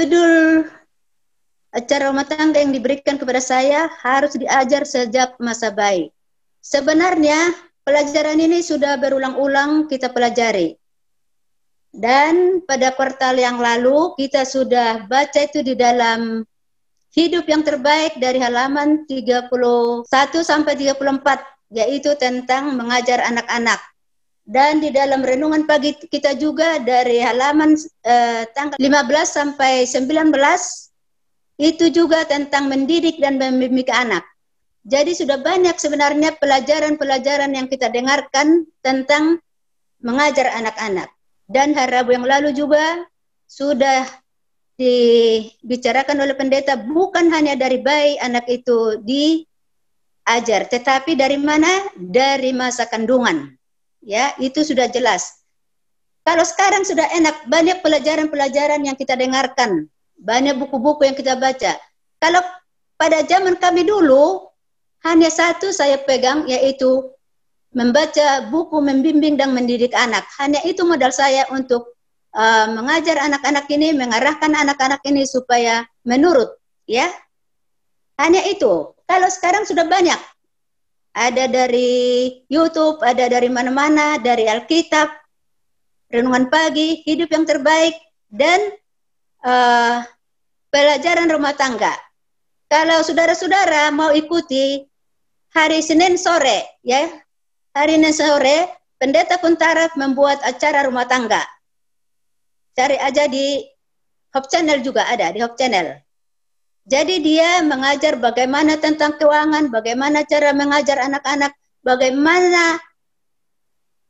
judul acara rumah tangga yang diberikan kepada saya harus diajar sejak masa bayi. Sebenarnya pelajaran ini sudah berulang-ulang kita pelajari. Dan pada kuartal yang lalu kita sudah baca itu di dalam hidup yang terbaik dari halaman 31 sampai 34 yaitu tentang mengajar anak-anak. Dan di dalam renungan pagi kita juga dari halaman eh, tanggal 15 sampai 19 itu juga tentang mendidik dan membimbing anak. Jadi sudah banyak sebenarnya pelajaran-pelajaran yang kita dengarkan tentang mengajar anak-anak. Dan hari Rabu yang lalu juga sudah dibicarakan oleh pendeta bukan hanya dari bayi anak itu diajar, tetapi dari mana? Dari masa kandungan. Ya, itu sudah jelas. Kalau sekarang sudah enak, banyak pelajaran-pelajaran yang kita dengarkan, banyak buku-buku yang kita baca. Kalau pada zaman kami dulu, hanya satu saya pegang, yaitu membaca buku membimbing dan mendidik anak. Hanya itu modal saya untuk uh, mengajar anak-anak ini, mengarahkan anak-anak ini supaya menurut, ya. Hanya itu. Kalau sekarang sudah banyak ada dari YouTube, ada dari mana-mana, dari Alkitab, renungan pagi, hidup yang terbaik, dan uh, pelajaran rumah tangga. Kalau saudara-saudara mau ikuti hari Senin sore, ya, hari Senin sore, Pendeta Kuntara membuat acara rumah tangga. Cari aja di Hop Channel juga ada, di Hop Channel. Jadi dia mengajar bagaimana tentang keuangan, bagaimana cara mengajar anak-anak, bagaimana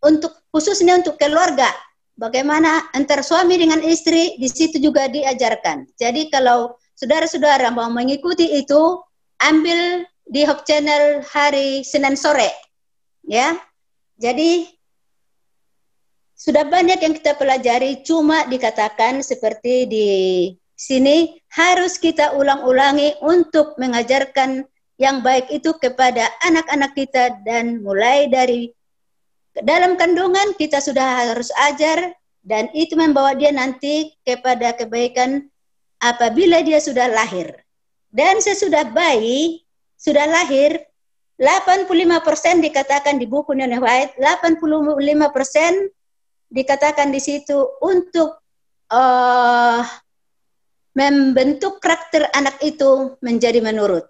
untuk khususnya untuk keluarga, bagaimana antar suami dengan istri di situ juga diajarkan. Jadi kalau saudara-saudara mau mengikuti itu, ambil di Hop Channel hari Senin sore, ya. Jadi sudah banyak yang kita pelajari, cuma dikatakan seperti di sini harus kita ulang-ulangi untuk mengajarkan yang baik itu kepada anak-anak kita dan mulai dari dalam kandungan kita sudah harus ajar dan itu membawa dia nanti kepada kebaikan apabila dia sudah lahir. Dan sesudah bayi, sudah lahir, 85% dikatakan di buku Nene White, 85% dikatakan di situ untuk uh, membentuk karakter anak itu menjadi menurut.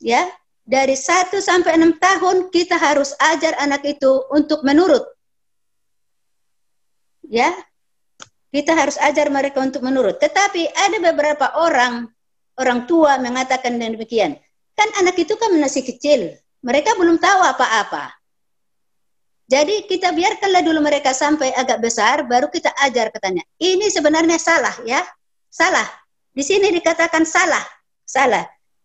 Ya, dari 1 sampai 6 tahun kita harus ajar anak itu untuk menurut. Ya. Kita harus ajar mereka untuk menurut. Tetapi ada beberapa orang orang tua mengatakan demikian. Kan anak itu kan masih kecil. Mereka belum tahu apa-apa. Jadi kita biarkanlah dulu mereka sampai agak besar, baru kita ajar katanya. Ini sebenarnya salah ya, salah. Di sini dikatakan salah. Salah.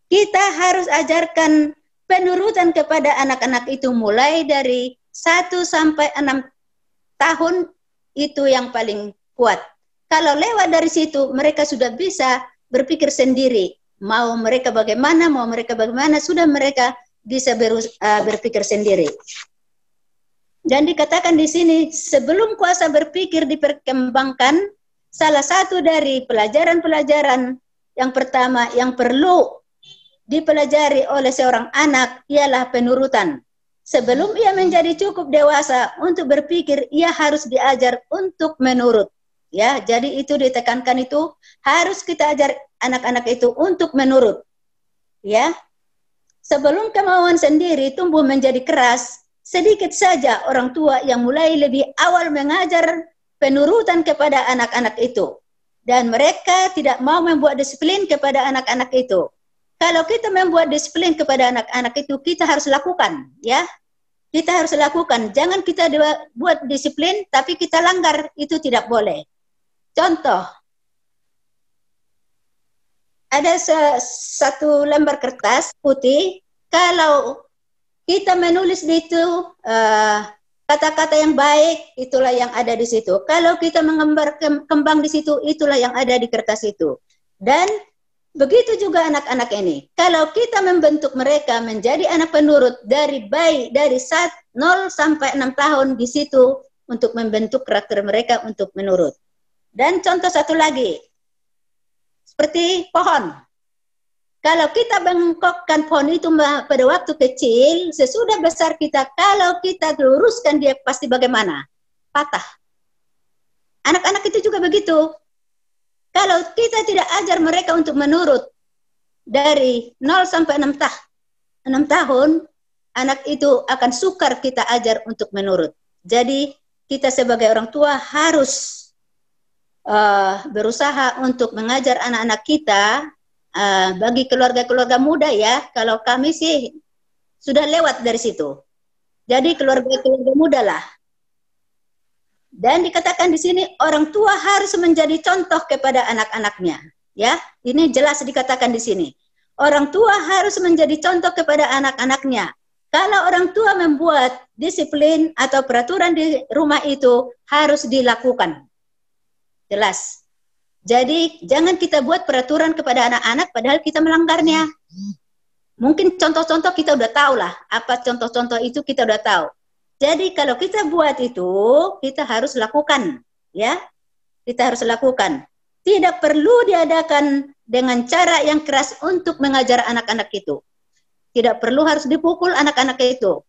Kita harus ajarkan penurutan kepada anak-anak itu mulai dari 1 sampai 6 tahun itu yang paling kuat. Kalau lewat dari situ mereka sudah bisa berpikir sendiri. Mau mereka bagaimana, mau mereka bagaimana, sudah mereka bisa ber, uh, berpikir sendiri. Dan dikatakan di sini sebelum kuasa berpikir diperkembangkan, salah satu dari pelajaran-pelajaran yang pertama yang perlu dipelajari oleh seorang anak ialah penurutan. Sebelum ia menjadi cukup dewasa untuk berpikir, ia harus diajar untuk menurut. Ya, jadi itu ditekankan itu harus kita ajar anak-anak itu untuk menurut. Ya. Sebelum kemauan sendiri tumbuh menjadi keras, sedikit saja orang tua yang mulai lebih awal mengajar penurutan kepada anak-anak itu. Dan mereka tidak mau membuat disiplin kepada anak-anak itu. Kalau kita membuat disiplin kepada anak-anak itu, kita harus lakukan, ya. Kita harus lakukan. Jangan kita buat disiplin, tapi kita langgar, itu tidak boleh. Contoh, ada satu lembar kertas putih, kalau kita menulis di itu, uh, kata-kata yang baik itulah yang ada di situ. Kalau kita menggambar kembang di situ, itulah yang ada di kertas itu. Dan begitu juga anak-anak ini. Kalau kita membentuk mereka menjadi anak penurut dari bayi dari saat 0 sampai 6 tahun di situ untuk membentuk karakter mereka untuk menurut. Dan contoh satu lagi. seperti pohon. Kalau kita bengkokkan pohon itu pada waktu kecil, sesudah besar kita, kalau kita luruskan dia pasti bagaimana? Patah. Anak-anak itu juga begitu. Kalau kita tidak ajar mereka untuk menurut dari 0 sampai 6 tahun, 6 tahun, anak itu akan sukar kita ajar untuk menurut. Jadi kita sebagai orang tua harus uh, berusaha untuk mengajar anak-anak kita uh, bagi keluarga-keluarga muda ya. Kalau kami sih sudah lewat dari situ. Jadi keluarga-keluarga muda lah dan dikatakan di sini orang tua harus menjadi contoh kepada anak-anaknya. Ya, ini jelas dikatakan di sini. Orang tua harus menjadi contoh kepada anak-anaknya. Kalau orang tua membuat disiplin atau peraturan di rumah itu harus dilakukan. Jelas. Jadi jangan kita buat peraturan kepada anak-anak padahal kita melanggarnya. Mungkin contoh-contoh kita udah tahu lah. Apa contoh-contoh itu kita udah tahu. Jadi kalau kita buat itu, kita harus lakukan, ya. Kita harus lakukan. Tidak perlu diadakan dengan cara yang keras untuk mengajar anak-anak itu. Tidak perlu harus dipukul anak-anak itu.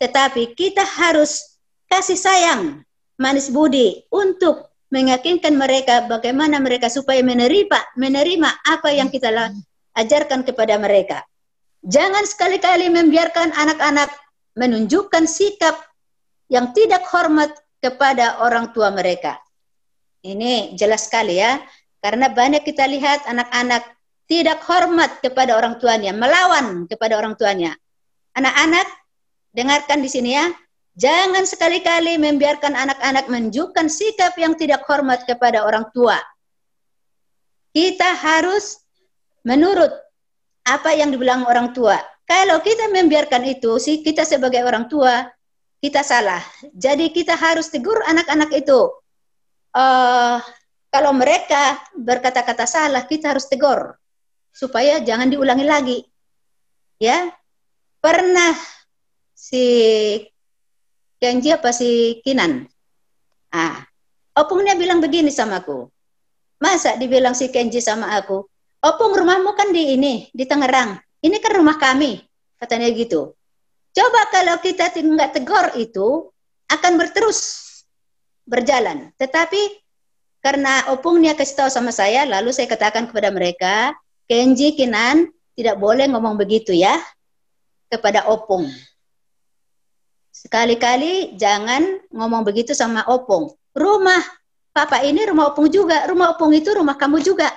Tetapi kita harus kasih sayang, manis budi untuk meyakinkan mereka bagaimana mereka supaya menerima menerima apa yang kita ajarkan kepada mereka. Jangan sekali-kali membiarkan anak-anak menunjukkan sikap yang tidak hormat kepada orang tua mereka. Ini jelas sekali ya, karena banyak kita lihat anak-anak tidak hormat kepada orang tuanya, melawan kepada orang tuanya. Anak-anak, dengarkan di sini ya, jangan sekali-kali membiarkan anak-anak menunjukkan sikap yang tidak hormat kepada orang tua. Kita harus menurut apa yang dibilang orang tua. Kalau kita membiarkan itu, sih kita sebagai orang tua kita salah. Jadi kita harus tegur anak-anak itu. Uh, kalau mereka berkata-kata salah, kita harus tegur supaya jangan diulangi lagi. Ya, pernah si Kenji apa si Kinan? Ah, opungnya bilang begini sama aku. Masa dibilang si Kenji sama aku, opung rumahmu kan di ini, di Tangerang. Ini kan rumah kami, katanya gitu. Coba kalau kita tidak tegur itu akan berterus berjalan. Tetapi karena opungnya kasih tahu sama saya, lalu saya katakan kepada mereka, Kenji Kinan tidak boleh ngomong begitu ya kepada opung. Sekali-kali jangan ngomong begitu sama opung. Rumah papa ini rumah opung juga, rumah opung itu rumah kamu juga.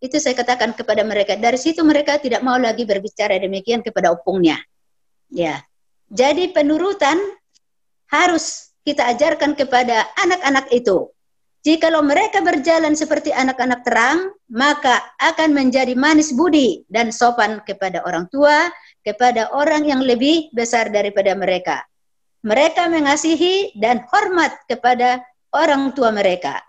Itu saya katakan kepada mereka. Dari situ mereka tidak mau lagi berbicara demikian kepada opungnya. Ya. Jadi penurutan harus kita ajarkan kepada anak-anak itu. Jikalau mereka berjalan seperti anak-anak terang, maka akan menjadi manis budi dan sopan kepada orang tua, kepada orang yang lebih besar daripada mereka. Mereka mengasihi dan hormat kepada orang tua mereka.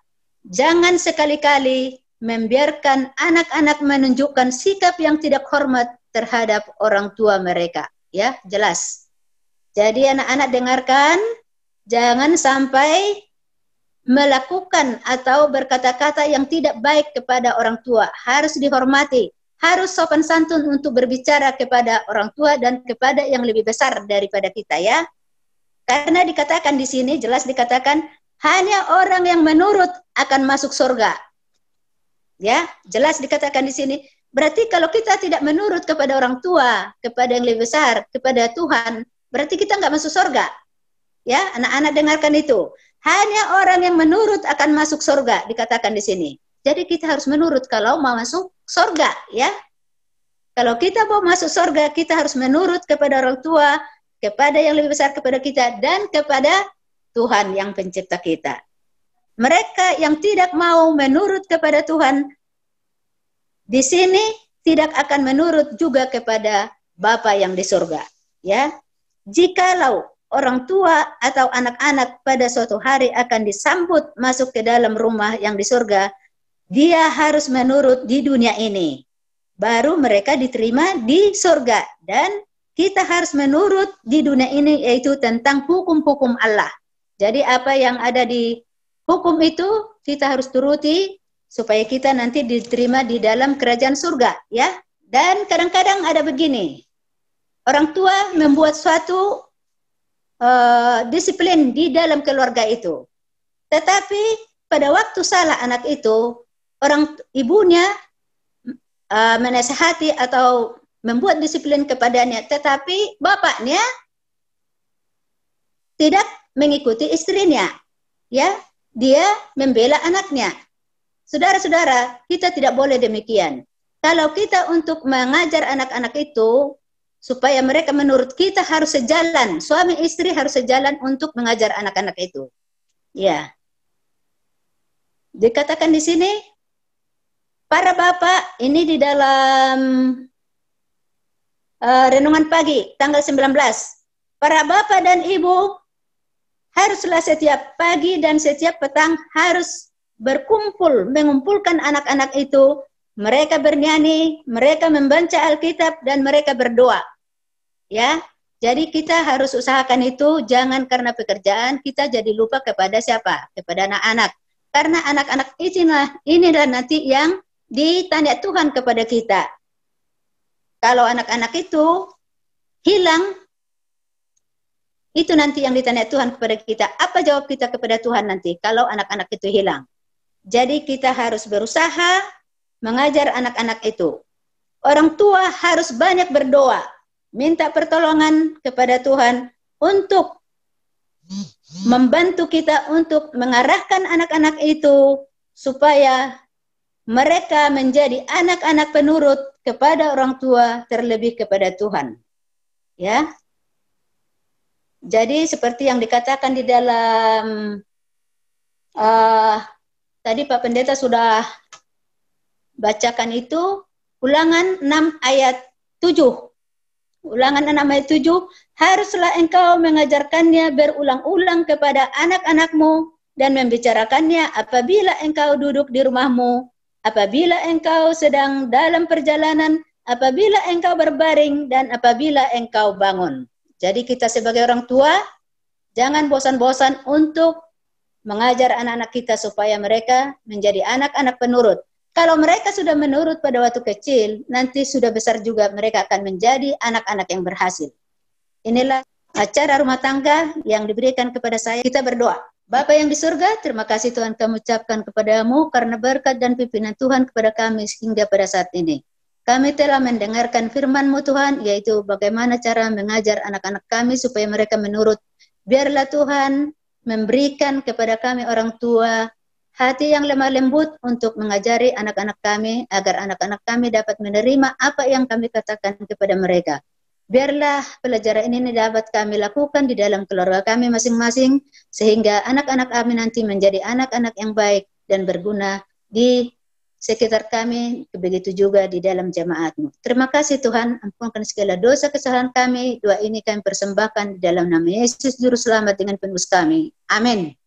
Jangan sekali-kali membiarkan anak-anak menunjukkan sikap yang tidak hormat terhadap orang tua mereka ya jelas. Jadi anak-anak dengarkan, jangan sampai melakukan atau berkata-kata yang tidak baik kepada orang tua. Harus dihormati, harus sopan santun untuk berbicara kepada orang tua dan kepada yang lebih besar daripada kita ya. Karena dikatakan di sini jelas dikatakan hanya orang yang menurut akan masuk surga. Ya, jelas dikatakan di sini Berarti kalau kita tidak menurut kepada orang tua, kepada yang lebih besar, kepada Tuhan, berarti kita nggak masuk surga. Ya, anak-anak dengarkan itu. Hanya orang yang menurut akan masuk surga, dikatakan di sini. Jadi kita harus menurut kalau mau masuk surga, ya. Kalau kita mau masuk surga, kita harus menurut kepada orang tua, kepada yang lebih besar kepada kita, dan kepada Tuhan yang pencipta kita. Mereka yang tidak mau menurut kepada Tuhan, di sini tidak akan menurut juga kepada Bapa yang di surga. Ya, jikalau orang tua atau anak-anak pada suatu hari akan disambut masuk ke dalam rumah yang di surga, dia harus menurut di dunia ini. Baru mereka diterima di surga dan kita harus menurut di dunia ini yaitu tentang hukum-hukum Allah. Jadi apa yang ada di hukum itu kita harus turuti supaya kita nanti diterima di dalam kerajaan surga ya. Dan kadang-kadang ada begini. Orang tua membuat suatu uh, disiplin di dalam keluarga itu. Tetapi pada waktu salah anak itu orang ibunya uh, menasehati atau membuat disiplin kepadanya tetapi bapaknya tidak mengikuti istrinya ya dia membela anaknya Saudara-saudara, kita tidak boleh demikian. Kalau kita untuk mengajar anak-anak itu supaya mereka menurut kita harus sejalan, suami istri harus sejalan untuk mengajar anak-anak itu. Ya. Dikatakan di sini para bapak ini di dalam uh, renungan pagi tanggal 19. Para bapak dan ibu haruslah setiap pagi dan setiap petang harus berkumpul, mengumpulkan anak-anak itu, mereka bernyanyi, mereka membaca Alkitab dan mereka berdoa. Ya. Jadi kita harus usahakan itu jangan karena pekerjaan kita jadi lupa kepada siapa? Kepada anak-anak. Karena anak-anak inilah inilah nanti yang ditanya Tuhan kepada kita. Kalau anak-anak itu hilang itu nanti yang ditanya Tuhan kepada kita. Apa jawab kita kepada Tuhan nanti kalau anak-anak itu hilang? Jadi kita harus berusaha mengajar anak-anak itu. Orang tua harus banyak berdoa, minta pertolongan kepada Tuhan untuk membantu kita untuk mengarahkan anak-anak itu supaya mereka menjadi anak-anak penurut kepada orang tua terlebih kepada Tuhan. Ya. Jadi seperti yang dikatakan di dalam uh, Tadi Pak Pendeta sudah bacakan itu ulangan 6 ayat 7. Ulangan 6 ayat 7, haruslah engkau mengajarkannya berulang-ulang kepada anak-anakmu dan membicarakannya apabila engkau duduk di rumahmu, apabila engkau sedang dalam perjalanan, apabila engkau berbaring dan apabila engkau bangun. Jadi kita sebagai orang tua jangan bosan-bosan untuk mengajar anak-anak kita supaya mereka menjadi anak-anak penurut. Kalau mereka sudah menurut pada waktu kecil, nanti sudah besar juga mereka akan menjadi anak-anak yang berhasil. Inilah acara rumah tangga yang diberikan kepada saya. Kita berdoa. Bapak yang di surga, terima kasih Tuhan kami ucapkan kepadamu karena berkat dan pimpinan Tuhan kepada kami hingga pada saat ini. Kami telah mendengarkan firman-Mu Tuhan, yaitu bagaimana cara mengajar anak-anak kami supaya mereka menurut. Biarlah Tuhan memberikan kepada kami orang tua hati yang lemah lembut untuk mengajari anak-anak kami agar anak-anak kami dapat menerima apa yang kami katakan kepada mereka. Biarlah pelajaran ini dapat kami lakukan di dalam keluarga kami masing-masing sehingga anak-anak kami nanti menjadi anak-anak yang baik dan berguna di sekitar kami, begitu juga di dalam jemaatmu. Terima kasih Tuhan, ampunkan segala dosa kesalahan kami. Doa ini kami persembahkan di dalam nama Yesus Juru Selamat dengan penebus kami. Amin.